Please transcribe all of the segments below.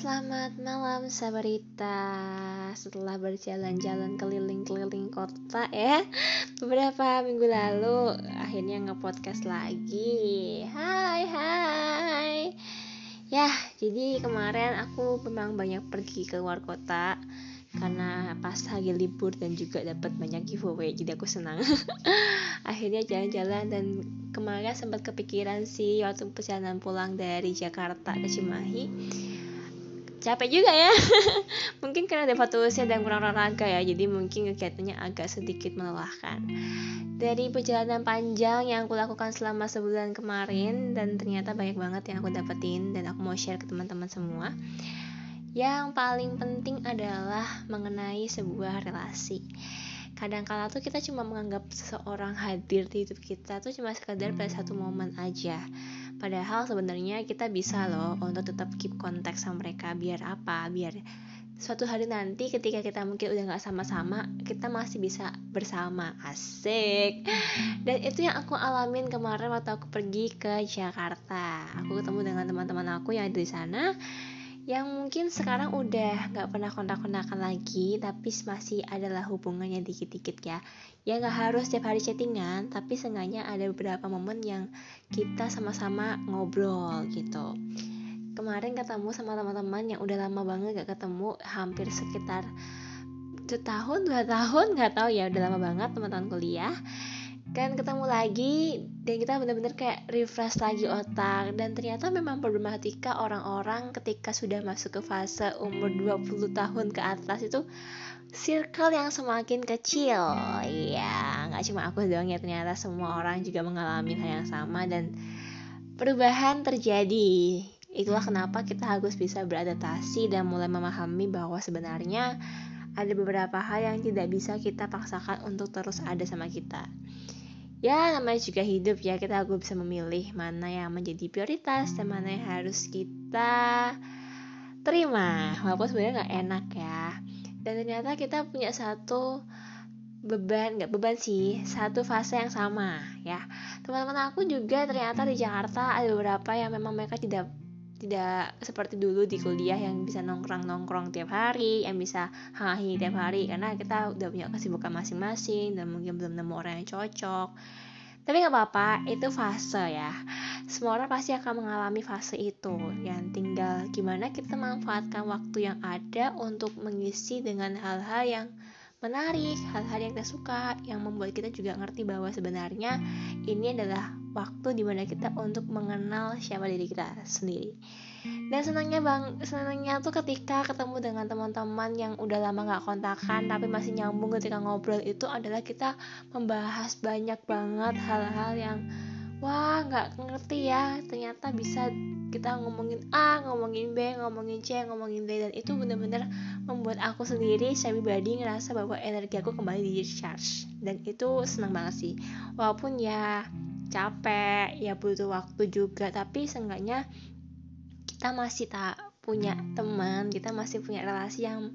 selamat malam Sabarita. Setelah berjalan-jalan keliling-keliling kota ya Beberapa minggu lalu akhirnya nge-podcast lagi. Hai hai. Ya jadi kemarin aku memang banyak pergi ke luar kota karena pas lagi libur dan juga dapat banyak giveaway jadi aku senang. Akhirnya jalan-jalan dan kemarin sempat kepikiran sih waktu perjalanan pulang dari Jakarta ke Cimahi capek juga ya. Mungkin karena ada foto usia dan kurang olahraga ya jadi mungkin kegiatannya agak sedikit melelahkan. Dari perjalanan panjang yang aku lakukan selama sebulan kemarin dan ternyata banyak banget yang aku dapetin dan aku mau share ke teman-teman semua yang paling penting adalah mengenai sebuah relasi. Kadang-kala tuh kita cuma menganggap seseorang hadir di hidup kita tuh cuma sekedar pada satu momen aja padahal sebenarnya kita bisa loh untuk tetap keep kontak sama mereka biar apa? Biar suatu hari nanti ketika kita mungkin udah nggak sama-sama kita masih bisa bersama. Asik. Dan itu yang aku alamin kemarin waktu aku pergi ke Jakarta. Aku ketemu dengan teman-teman aku yang ada di sana yang mungkin sekarang udah nggak pernah kontak-kontakan lagi tapi masih adalah hubungannya dikit-dikit ya. Ya nggak harus setiap hari chattingan tapi seenggaknya ada beberapa momen yang kita sama-sama ngobrol gitu. Kemarin ketemu sama teman-teman yang udah lama banget gak ketemu hampir sekitar tahun dua tahun nggak tahu ya udah lama banget teman-teman kuliah kan ketemu lagi dan kita benar-benar kayak refresh lagi otak. Dan ternyata memang problematika orang-orang ketika sudah masuk ke fase umur 20 tahun ke atas itu circle yang semakin kecil. Ya nggak cuma aku doang ya ternyata semua orang juga mengalami hal yang sama dan perubahan terjadi. Itulah kenapa kita harus bisa beradaptasi dan mulai memahami bahwa sebenarnya ada beberapa hal yang tidak bisa kita paksakan untuk terus ada sama kita ya namanya juga hidup ya. Kita harus bisa memilih mana yang menjadi prioritas dan mana yang harus kita terima. Walaupun sebenarnya nggak enak ya. Dan ternyata kita punya satu beban nggak beban sih satu fase yang sama ya. Teman-teman aku juga ternyata di Jakarta ada beberapa yang memang mereka tidak tidak seperti dulu di kuliah yang bisa nongkrong-nongkrong tiap hari, yang bisa hahi tiap hari karena kita udah punya kesibukan masing-masing dan mungkin belum nemu orang yang cocok. Tapi nggak apa-apa, itu fase ya. Semua orang pasti akan mengalami fase itu. Yang tinggal gimana kita manfaatkan waktu yang ada untuk mengisi dengan hal-hal yang menarik, hal-hal yang kita suka, yang membuat kita juga ngerti bahwa sebenarnya ini adalah waktu di mana kita untuk mengenal siapa diri kita sendiri. Dan senangnya bang, senangnya tuh ketika ketemu dengan teman-teman yang udah lama gak kontakan tapi masih nyambung ketika ngobrol itu adalah kita membahas banyak banget hal-hal yang wah nggak ngerti ya. Ternyata bisa kita ngomongin A, ngomongin B, ngomongin C, ngomongin D dan itu benar-benar membuat aku sendiri saya pribadi ngerasa bahwa energi aku kembali di recharge. Dan itu senang banget sih. Walaupun ya capek ya butuh waktu juga tapi seenggaknya kita masih tak punya teman kita masih punya relasi yang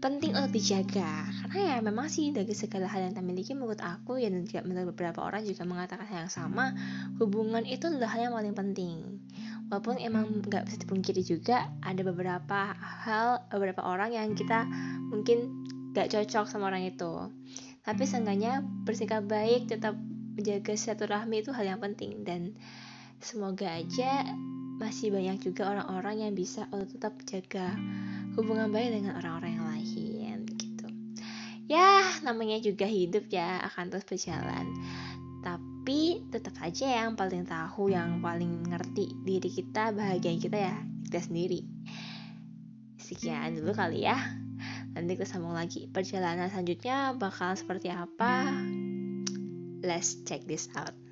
penting untuk dijaga. Karena ya memang sih dari segala hal yang kita miliki menurut aku ya dan juga menurut beberapa orang juga mengatakan hal yang sama hubungan itu adalah hal yang paling penting. Walaupun emang nggak bisa dipungkiri juga ada beberapa hal beberapa orang yang kita mungkin gak cocok sama orang itu. Tapi seenggaknya bersikap baik tetap menjaga silaturahmi itu hal yang penting. Dan semoga aja masih banyak juga orang-orang yang bisa untuk tetap jaga hubungan baik dengan orang-orang yang lain namanya juga hidup ya akan terus berjalan. Tapi tetap aja yang paling tahu yang paling ngerti diri kita bahagia kita ya kita sendiri. Sekian dulu kali ya. Nanti kita sambung lagi. Perjalanan selanjutnya bakal seperti apa? Let's check this out